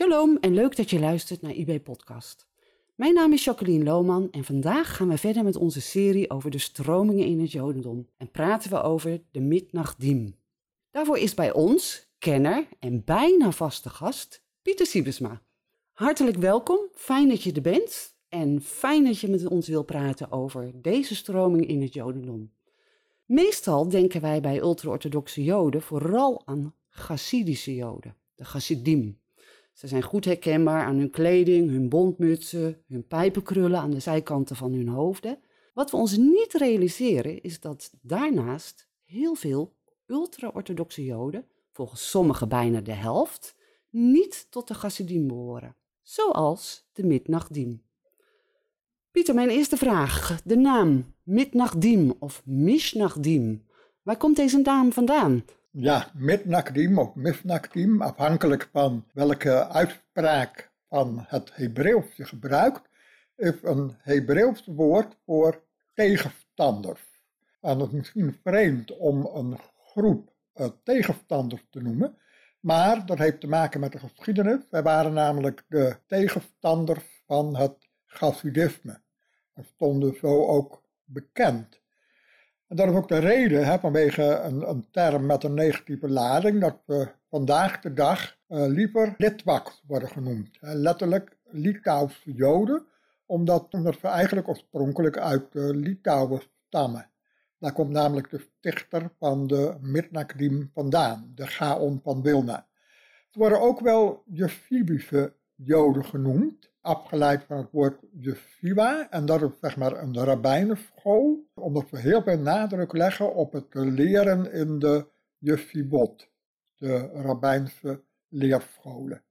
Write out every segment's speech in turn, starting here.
Shalom en leuk dat je luistert naar IB Podcast. Mijn naam is Jacqueline Lohman en vandaag gaan we verder met onze serie over de stromingen in het Jodendom en praten we over de Mitnachdim. Daarvoor is bij ons, kenner en bijna vaste gast, Pieter Siebesma. Hartelijk welkom, fijn dat je er bent en fijn dat je met ons wil praten over deze stroming in het Jodendom. Meestal denken wij bij ultra-orthodoxe Joden vooral aan Chassidische Joden, de Chassidim. Ze zijn goed herkenbaar aan hun kleding, hun bontmutsen, hun pijpenkrullen aan de zijkanten van hun hoofden. Wat we ons niet realiseren is dat daarnaast heel veel ultra-orthodoxe Joden, volgens sommigen bijna de helft, niet tot de Chassidim behoren, zoals de Mitnachdim. Pieter, mijn eerste vraag. De naam Mitnachdim of Mishnachdim. Waar komt deze naam vandaan? Ja, Mitnachdim of Misnachdim, afhankelijk van welke uitspraak van het Hebreeuws je gebruikt, is een Hebreeuws woord voor tegenstanders. En het is misschien vreemd om een groep uh, tegenstanders te noemen, maar dat heeft te maken met de geschiedenis. Wij waren namelijk de tegenstanders van het Chassidisme. En stonden zo ook bekend. En dat is ook de reden, vanwege een, een, term met een negatieve lading, dat we vandaag de dag uh, liever Litwaks worden genoemd. Letterlijk Litouwse Joden, omdat, omdat we eigenlijk oorspronkelijk uit uh, Litouwen stammen. Daar komt namelijk de stichter van de Mitnagdim vandaan, de Gaon van Wilna. Ze worden ook wel Jefibische Joden genoemd, afgeleid van het woord Yeshiva. En dat is zeg maar een rabbijnenschool, omdat we heel veel nadruk leggen op het leren in de Yeshivot, de rabbijnse leerscholen.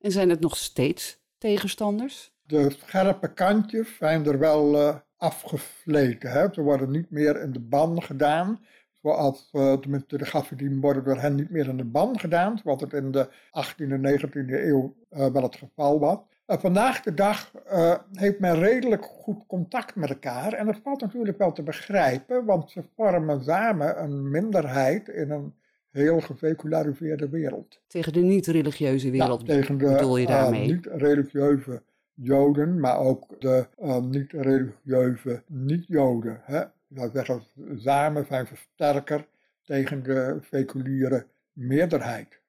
En zijn het nog steeds tegenstanders? De scherpe kantjes zijn er wel uh, afgesleten. Hè? Ze worden niet meer in de ban gedaan. Zoals, uh, tenminste de Gaffedien worden door hen niet meer in de ban gedaan. Zoals het in de 18e en 19e eeuw uh, wel het geval was. Uh, vandaag de dag heeft men redelijk goed contact met elkaar. En dat valt natuurlijk wel te begrijpen, want ze vormen samen een minderheid in een heel geseculariseerde wereld. Tegen de niet-religieuze wereld ja, tegen de, bedoel je daarmee? niet-religieuze Joden, maar ook de niet-religieuze niet-Joden. Zou zeggen, samen zijn ze sterker tegen de seculiere meerderheid.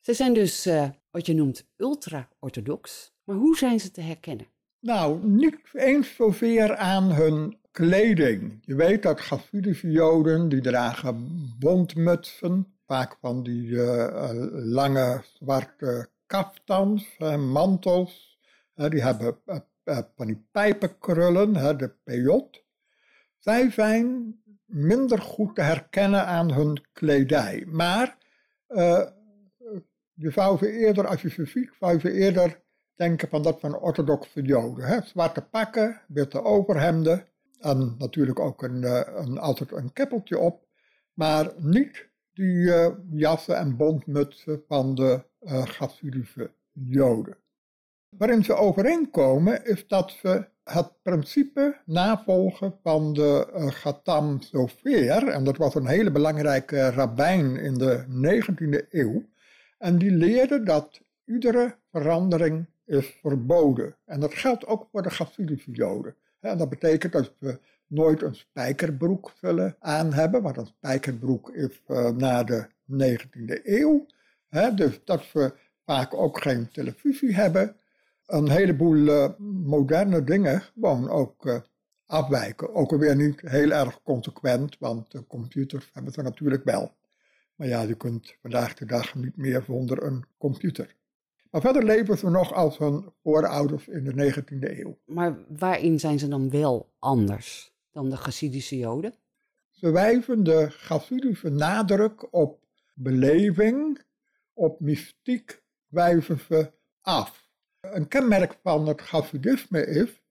Ze zijn dus uh, wat je noemt ultra-orthodox, maar hoe zijn ze te herkennen? Nou, niet eens zozeer aan hun kleding. Je weet dat Hasidische Joden, die dragen bontmutsen, vaak van die uh, lange zwarte kaftans, uh, mantels. die hebben van die pijpenkrullen, de peyot. Zij zijn minder goed te herkennen aan hun kledij. Maar je zou eerder, als je ze ziet, zou je eerder denken van dat van orthodoxe joden. Zwarte pakken, witte overhemden en natuurlijk ook een, uh, een, altijd een keppeltje op. Maar niet die uh, jassen en bontmutsen van de uh, joden. Waarin ze overeenkomen is dat ze het principe navolgen van de uh, Gatam Sofer. En dat was een hele belangrijke rabbijn in de 19e eeuw. En die leerde dat iedere verandering is verboden. En dat geldt ook voor de Hasidische Joden. En dat betekent dat we nooit een spijkerbroek zullen aan hebben, want een spijkerbroek is uh, na de 19e eeuw. dus dat we vaak ook geen televisie hebben een heleboel uh, moderne dingen gewoon ook uh, afwijken. Ook alweer niet heel erg consequent, want de computers hebben ze natuurlijk wel. Maar ja, je kunt vandaag de dag niet meer zonder een computer. Maar verder leven ze nog als hun voorouders in de 19e eeuw. Maar waarin zijn ze dan wel anders dan de Chassidische Joden? Ze wijzen de Chassidische nadruk op beleving, op mystiek wijzen ze af. Een kenmerk van het Hasidisme is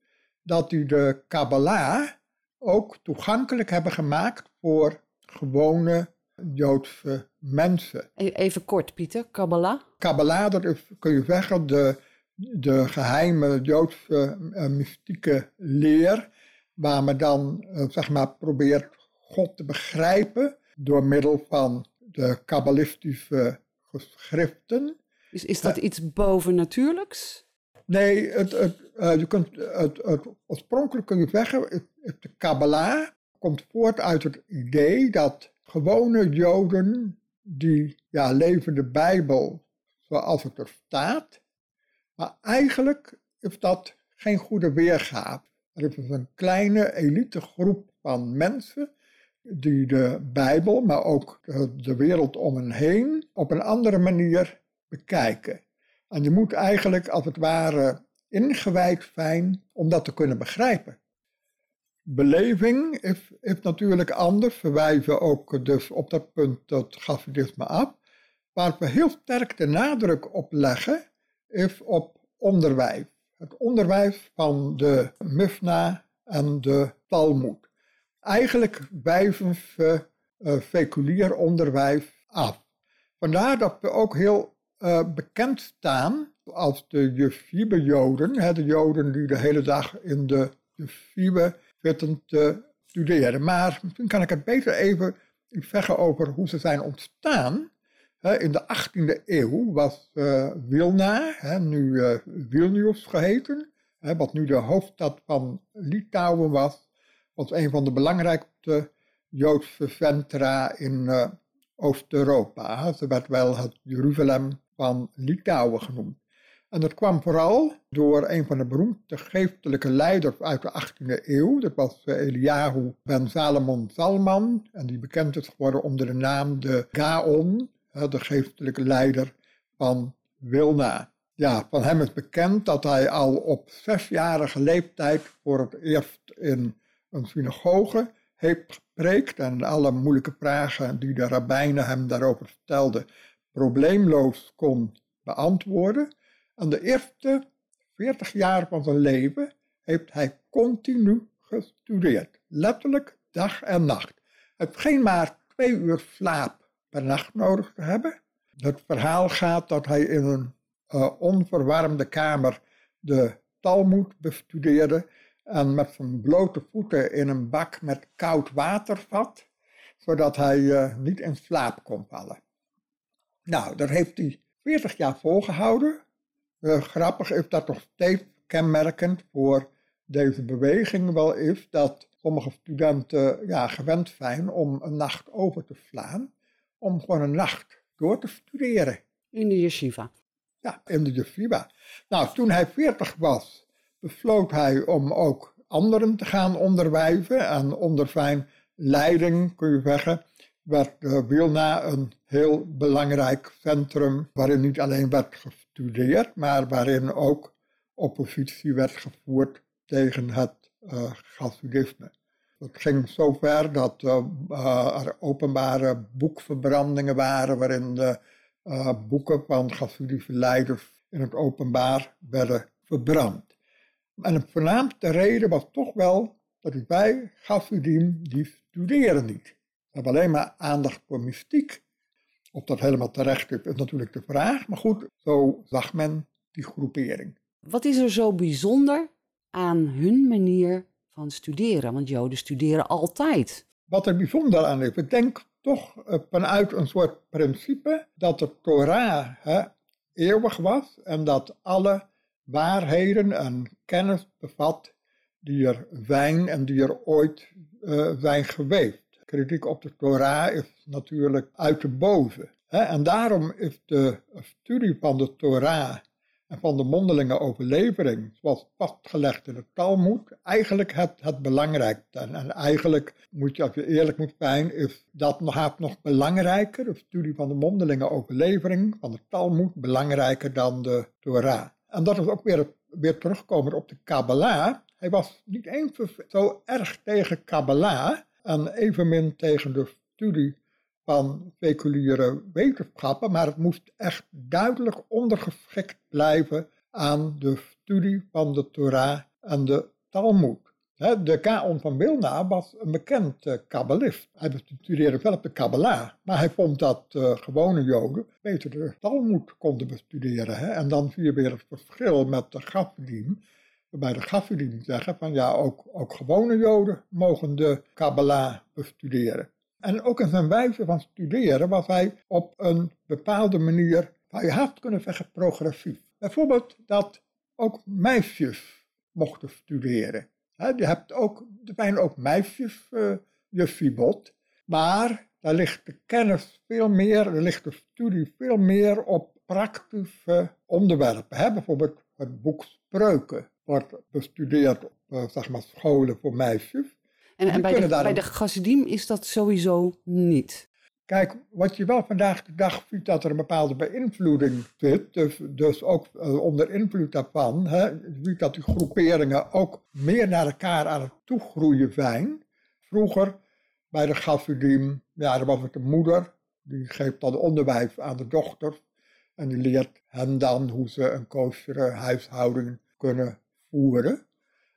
dat die de Kabbalah ook toegankelijk hebben gemaakt voor gewone Joodse mensen. E-, even kort, Pieter, Kabbalah? Kabbalah, dat is, kun je zeggen, de, de geheime Joodse uh, mystieke leer, waar men dan, uh, zeg maar, probeert God te begrijpen door middel van de kabbalistische geschriften Is, is dat iets bovennatuurlijks? Nee, het, het, uh, je kunt, het, het, oorspronkelijk kun je zeggen, de Kabbalah komt voort uit het idee dat gewone Joden die ja, leven de Bijbel zoals het er staat, maar eigenlijk is dat geen goede weergave. Er is een kleine elite groep van mensen die de Bijbel, maar ook de wereld om hen heen, op een andere manier bekijken. En je moet eigenlijk als het ware ingewijd zijn om dat te kunnen begrijpen. Beleving is, natuurlijk anders, verwijzen ook dus op dat punt dat Gavidisme af. Waar we heel sterk de nadruk op leggen, is op onderwijs. Het onderwijs van de Mifna en de Talmud. Eigenlijk wijzen ze uh, onderwijs af. Vandaar dat we ook heel uh, bekend staan als de Yeshiva-Joden, de Joden die de hele dag in de Yeshiva te studeren. Maar misschien kan ik het beter even zeggen over hoe ze zijn ontstaan. In de 18e eeuw was uh, Wilna, nu uh, Vilnius geheten, wat nu de hoofdstad van Litouwen was, was een van de belangrijkste Joodse centra in Oost-Europa. Ze werd wel het Jeruzalem van Litouwen genoemd. En dat kwam vooral door een van de beroemdste geestelijke leiders uit de 18e eeuw. Dat was eh, Eliyahu ben Salomon Salman. En die bekend is geworden onder de naam de Gaon, de geestelijke leider van Wilna. Ja, van hem is bekend dat hij al op zesjarige leeftijd voor het eerst in een synagoge heeft gepreekt en alle moeilijke vragen die de rabbijnen hem daarover stelden probleemloos kon beantwoorden. En de eerste 40 jaar van zijn leven heeft hij continu gestudeerd. Letterlijk dag en nacht. Hij heeft geen maar twee uur slaap per nacht nodig te hebben. Het verhaal gaat dat hij in een uh, onverwarmde kamer de Talmud bestudeerde en met zijn blote voeten in een bak met koud water vat, zodat hij uh, niet in slaap kon vallen. Nou, dat heeft hij 40 jaar volgehouden. Uh, grappig is dat nog steeds kenmerkend voor deze beweging wel is dat sommige studenten ja, gewend zijn om een nacht over te slaan, om gewoon een nacht door te studeren. In de yeshiva? Ja, in de yeshiva. Nou, toen hij 40 was, besloot hij om ook anderen te gaan onderwijzen en onder zijn leiding, kun je zeggen, werd Wilna een heel belangrijk centrum waarin niet alleen werd gestudeerd, maar waarin ook oppositie werd gevoerd tegen het uh, Het ging zover dat uh, er openbare boekverbrandingen waren waarin de boeken van Gassidische leiders in het openbaar werden verbrand. En de voornaamste reden was toch wel dat wij Gassidim die studeren niet hebben alleen maar aandacht voor mystiek. Of dat helemaal terecht is, is natuurlijk de vraag. Maar goed, zo zag men die groepering. Wat is er zo bijzonder aan hun manier van studeren? Want Joden studeren altijd. Wat er bijzonder aan is, ik denk toch eh, vanuit een soort principe dat de Torah hè, eeuwig was en dat alle waarheden en kennis bevat die er zijn en die er ooit uh, zijn geweest kritiek op de Torah is natuurlijk uit de boven. En daarom is de studie van de Torah en van de mondelinge overlevering, zoals vastgelegd in het Talmud, eigenlijk het, het belangrijkste. En, eigenlijk moet je, als je eerlijk moet zijn, is dat nog, nog belangrijker, de studie van de mondelinge overlevering van de Talmud, belangrijker dan de Torah. En dat is ook weer, weer terugkomen op de Kabbalah. Hij was niet eens zo erg tegen Kabbalah, en evenmin tegen de studie van seculiere wetenschappen, maar het moest echt duidelijk ondergeschikt blijven aan de studie van de Torah en de Talmud. De Kaon van Wilna was een bekend uh, kabbalist. Hij bestudeerde wel op de Kabbalah, maar hij vond dat uh, gewone Joden beter de Talmud konden bestuderen. En dan zie je weer het verschil met de Gafdim, waarbij de Gafferdien zeggen van ja, ook, ook gewone Joden mogen de Kabbalah bestuderen. En ook in zijn wijze van studeren was hij op een bepaalde manier zou je haast kunnen zeggen progressief. Bijvoorbeeld dat ook meisjes mochten studeren. je hebt ook, er zijn ook meisjes, uh, juffibot, maar daar ligt de kennis veel meer, er ligt de studie veel meer op praktische onderwerpen. Bijvoorbeeld het boek Spreuken wordt bestudeerd op uh, zeg maar, scholen voor meisjes. En, en bij, de, bij de is dat sowieso niet? Kijk, wat je wel vandaag de dag ziet, dat er een bepaalde beïnvloeding zit, dus, dus ook uh, onder invloed daarvan, hè, je ziet dat die groeperingen ook meer naar elkaar aan het toegroeien zijn. Vroeger bij de Chassidim, ja, dan was het de moeder, die geeft dan onderwijs aan de dochters en die leert hen dan hoe ze een koosjere huishouding kunnen voeren.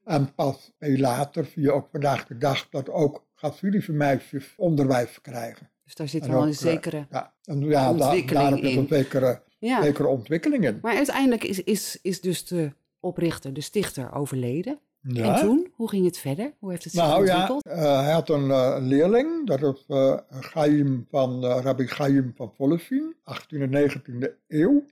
En pas later zie je ook vandaag de dag dat ook Gassidische meisjes onderwijs krijgen. Dus daar zit wel een eh, zekere ja, en ja, ontwikkeling daar, daar in. een zekere, ja. zekere ontwikkeling in. Maar uiteindelijk is, is, is dus de oprichter, de stichter, overleden. Ja. En toen, hoe ging het verder? Hoe heeft het zich nou, ontwikkeld? Ja, uh, hij had een uh, leerling, dat is uh, Chaim van, Rabbi Chaim van Vollesien, 18e en 19e eeuw.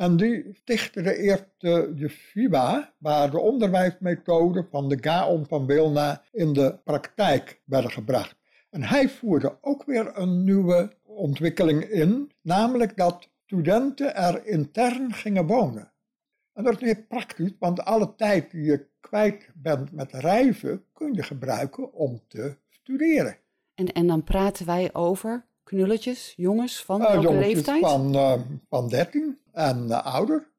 En die stichtte de eerste yeshiva, waar de onderwijsmethoden van de Gaon van Wilna in de praktijk werden gebracht. En hij voerde ook weer een nieuwe ontwikkeling in, namelijk dat studenten er intern gingen wonen. En dat is weer praktisch, want alle tijd die je kwijt bent met reizen, kun je gebruiken om te studeren. En, en dan praten wij over knulletjes, jongens van uh, welke leeftijd? Van, uh, van 13 en uh, ouder.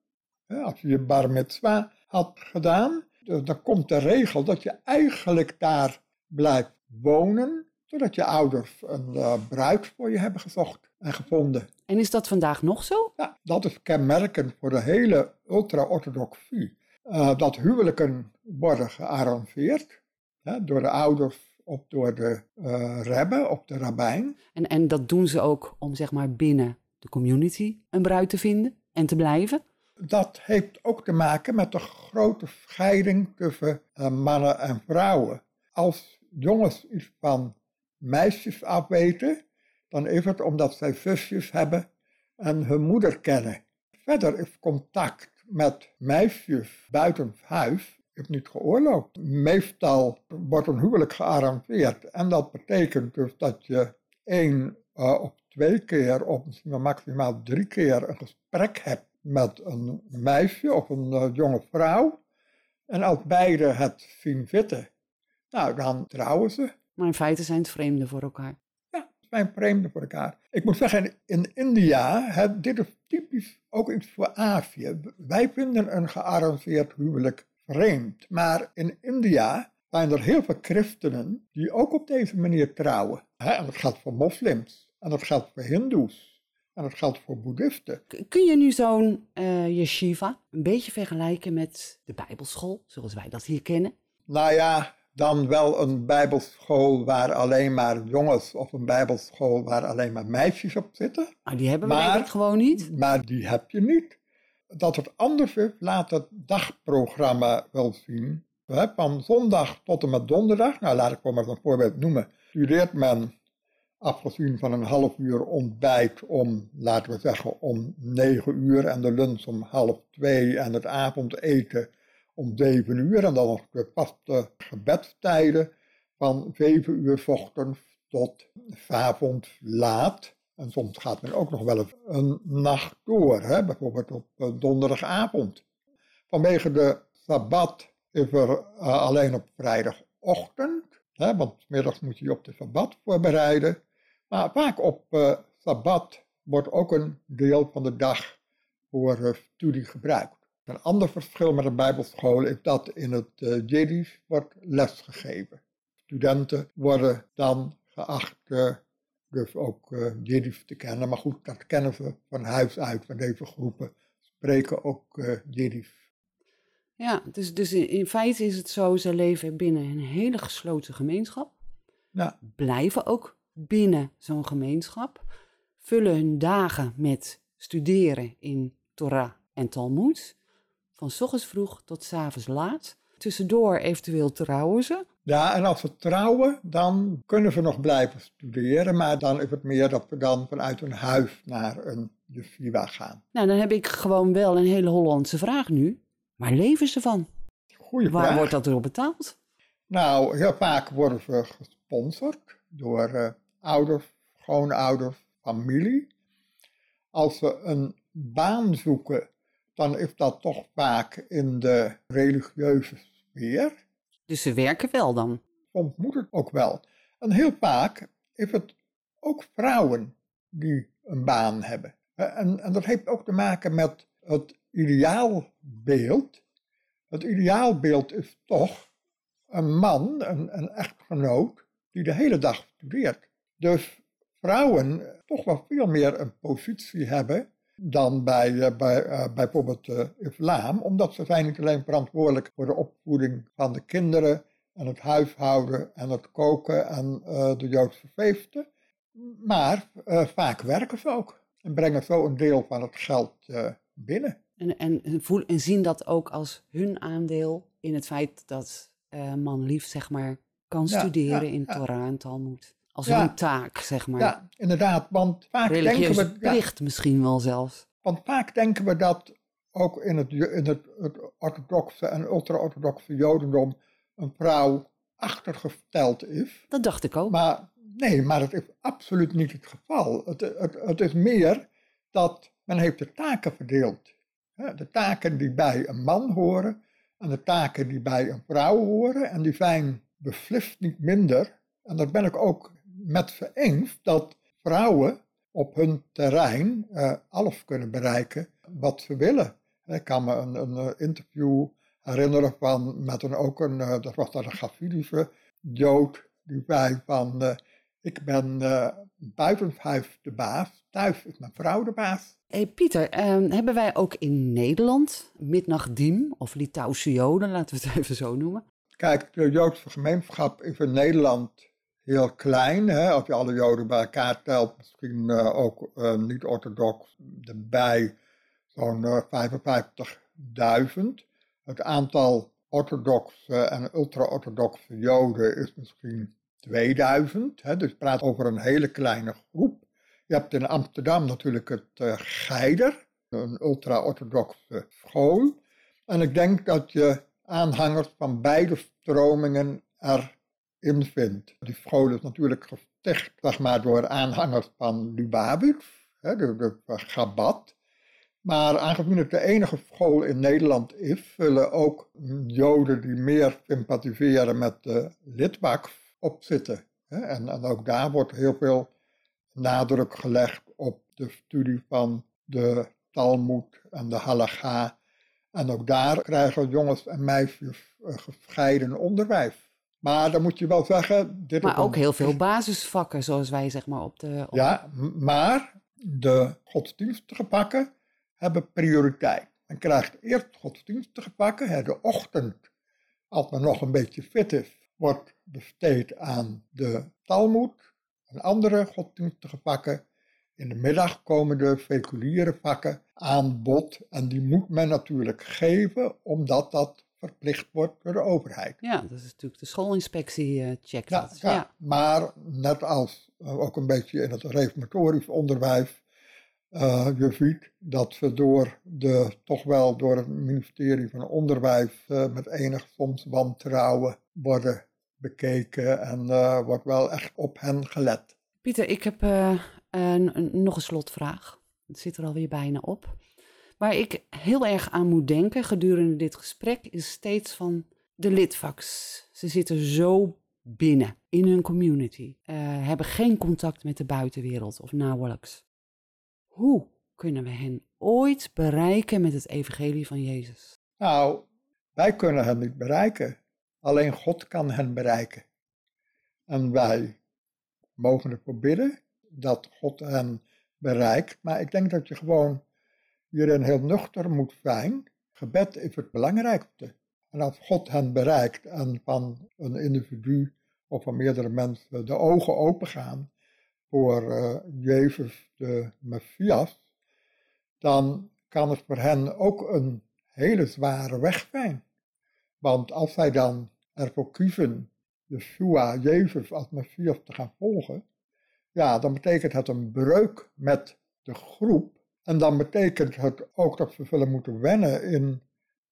als je je bar mitzwa had gedaan, dan komt de regel dat je eigenlijk daar blijft wonen, totdat je ouders een uh, bruid voor je hebben gezocht en gevonden. En is dat vandaag nog zo? Ja, dat is kenmerkend voor de hele ultra-orthodoxie. Uh, dat huwelijken worden gearrangeerd hè, door de ouders of door de uh, rebbe, of de rabbijn. En, en dat doen ze ook om zeg maar binnen de community een bruid te vinden en te blijven? Dat heeft ook te maken met de grote scheiding tussen uh, mannen en vrouwen. Als jongens iets van meisjes afweten, dan is het omdat zij zusjes hebben en hun moeder kennen. Verder is contact met meisjes buiten huis is niet geoorloofd. Meestal wordt een huwelijk gearrangeerd en dat betekent dus dat je één uh, of twee keer of misschien maximaal drie keer een gesprek hebt met een meisje of een uh, jonge vrouw. En als beide het zien zitten, nou dan trouwen ze. Maar in feite zijn het vreemden voor elkaar. Ja, het zijn vreemden voor elkaar. Ik moet zeggen, in India, dit is typisch ook iets voor Azië. Wij vinden een gearrangeerd huwelijk vreemd. Maar in India zijn er heel veel christenen die ook op deze manier trouwen. En dat geldt voor moslims. En dat geldt voor hindoes. En dat geldt voor boeddhisten. Kun je nu zo'n uh, yeshiva een beetje vergelijken met de bijbelschool, zoals wij dat hier kennen? Nou ja, dan wel een bijbelschool waar alleen maar jongens of een bijbelschool waar alleen maar meisjes op zitten. Maar die hebben we maar, gewoon niet. Maar die heb je niet. Dat het anders is, laat het dagprogramma wel zien. Van zondag tot en met donderdag, nou laat ik voor maar een voorbeeld noemen, studeert men afgezien van een half uur ontbijt om, laten we zeggen, om negen uur en de lunch om half twee en het avondeten om zeven uur en dan nog de vaste gebedstijden van zeven uur ochtends tot avond laat. En soms gaat men ook nog wel een nacht door, hè? bijvoorbeeld op eh, donderdagavond. Vanwege de sabbat is er uh, alleen op vrijdagochtend, hè? want middags moet je op de sabbat voorbereiden. Maar vaak op uh, sabbat wordt ook een deel van de dag voor studie gebruikt. Een ander verschil met een bijbelschool is dat in het uh, Jiddisch wordt lesgegeven. Studenten worden dan geacht dus ook uh, Jiddisch te kennen. Maar goed, dat kennen ze van huis uit, van deze groepen spreken ook uh, Jiddisch. Ja, dus, dus in, feite is het zo, ze leven binnen een hele gesloten gemeenschap. Ja. Blijven ook binnen zo'n gemeenschap. Vullen hun dagen met studeren in Torah en Talmud. Van s ochtends vroeg tot s avonds laat. Tussendoor eventueel trouwen ze. Ja, en als ze trouwen, dan kunnen ze nog blijven studeren. Maar dan is het meer dat we dan vanuit een huis naar een yeshiva gaan. Nou, dan heb ik gewoon wel een hele Hollandse vraag nu. Waar leven ze van? Goeie Waar vraag. wordt dat erop betaald? Nou, heel vaak worden ze gesponsord door eh, ouders, schoonouders, familie. Als ze een baan zoeken, dan is dat toch vaak in de religieuze sfeer. Dus ze werken wel dan. Soms moet het ook wel. En heel vaak is het ook vrouwen die een baan hebben. En, en dat heeft ook te maken met het ideaalbeeld. Het ideaalbeeld is toch een man, een, een echtgenoot, die de hele dag studeert. Dus vrouwen toch wel veel meer een positie hebben dan bij, eh, bij eh, bijvoorbeeld de islam, omdat ze zijn niet alleen verantwoordelijk voor de opvoeding van de kinderen en het huishouden en het koken en eh, de Joodse feesten, maar eh, vaak werken ze ook en brengen zo een deel van het geld eh, binnen. En, en, voel, en zien dat ook als hun aandeel in het feit dat eh man lief, zeg maar, kan Ja, studeren ja, in ja. Torah en Talmud. Als Ja. hun taak, zeg maar. Ja, inderdaad, want vaak denken we... ja, plicht misschien wel zelfs. Want vaak denken we dat ook in het, in het, het orthodoxe en ultra-orthodoxe jodendom een vrouw achtergesteld is. Dat dacht ik ook. Maar nee, maar dat is absoluut niet het geval. Het, het, het is meer dat men heeft de taken verdeeld. De taken die bij een man horen en de taken die bij een vrouw horen. En die zijn beslist niet minder. En daar ben ik ook met eens dat vrouwen op hun terrein eh, alles kunnen bereiken wat ze willen. Ik kan me een, een eh, interview herinneren van met een, ook een, eh, dat was dan een Jood, die zei van, ik ben buiten huis de baas, thuis is mijn vrouw de baas. Hey Pieter, ehm, hebben wij ook in Nederland Midnagdim of Litouwse Joden, laten we het even zo noemen? Kijk, de Joodse gemeenschap is in Nederland heel klein. Hè? Als je alle Joden bij elkaar telt, misschien eh, ook eh, niet-orthodox erbij, zo'n eh, 55.000. Het aantal orthodoxe en ultra-orthodoxe Joden is misschien 2000. Hè? Dus je praat over een hele kleine groep. Je hebt in Amsterdam natuurlijk het Geider, een ultra-orthodoxe school. En ik denk dat je aanhangers van beide stromingen vindt. Die school is natuurlijk gesticht zeg door aanhangers van Lubavitch, hè, de, de Chabad. Maar aangezien het de enige school in Nederland is, zullen ook Joden die meer sympathiseren met de lidmacht opzitten. En, en ook daar wordt heel veel nadruk gelegd op de studie van de Talmud en de Halacha. En ook daar krijgen jongens en meisjes eh, gescheiden onderwijs. Maar dan moet je wel zeggen... Dit Maar een- ook heel veel basisvakken, zoals wij zeg maar op de... op- Ja, maar de godsdienstige pakken hebben prioriteit. Men krijgt eerst godsdienstige pakken. Hè, de ochtend, als men nog een beetje fit is, wordt besteed aan de Talmud en andere godsdienstige pakken. In de middag komen de seculiere vakken aan bod. En die moet men natuurlijk geven, omdat dat verplicht wordt door de overheid. Ja, dat is natuurlijk de schoolinspectie eh checkt Ja, dat. ja, Ja. maar net als eh, ook een beetje in het reformatorisch onderwijs, eh, je ziet dat ze door de, toch wel door het ministerie van Onderwijs eh, met enig soms wantrouwen worden bekeken en eh, wordt wel echt op hen gelet. Pieter, ik heb eh, nog een slotvraag. Het zit er alweer bijna op. Waar ik heel erg aan moet denken gedurende dit gesprek is steeds van de lidvaks. Ze zitten zo binnen in hun community, eh, hebben geen contact met de buitenwereld of nauwelijks. Hoe kunnen we hen ooit bereiken met het evangelie van Jezus? Nou, wij kunnen hen niet bereiken. Alleen God kan hen bereiken. En wij mogen ervoor bidden dat God hen bereikt. Maar ik denk dat je gewoon hierin heel nuchter moet zijn. Gebed is het belangrijkste. En als God hen bereikt en van een individu of van meerdere mensen de ogen opengaan voor eh, Jezus de Messias, dan kan het voor hen ook een hele zware weg zijn. Want als zij dan ervoor kiezen Yeshua, Jezus als Messias te gaan volgen, ja, dan betekent het een breuk met de groep En dan betekent het ook dat we zullen moeten wennen in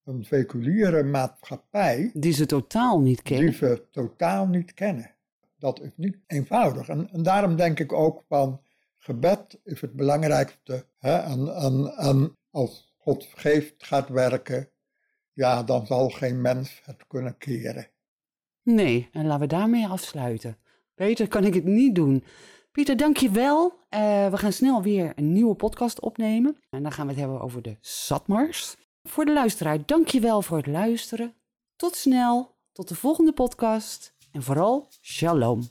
een seculiere maatschappij. Die ze totaal niet kennen. Die ze totaal niet kennen. Dat is niet eenvoudig. En, en daarom denk ik ook van gebed is het belangrijkste. Hè? En, en, en als God geest gaat werken, ja, dan zal geen mens het kunnen keren. Nee, en laten we daarmee afsluiten. Beter kan ik het niet doen. Pieter, dank je wel. Uh, we gaan snel weer een nieuwe podcast opnemen. En dan gaan we het hebben over de Satmars. Voor de luisteraar, dank je wel voor het luisteren. Tot snel, tot de volgende podcast. En vooral, shalom.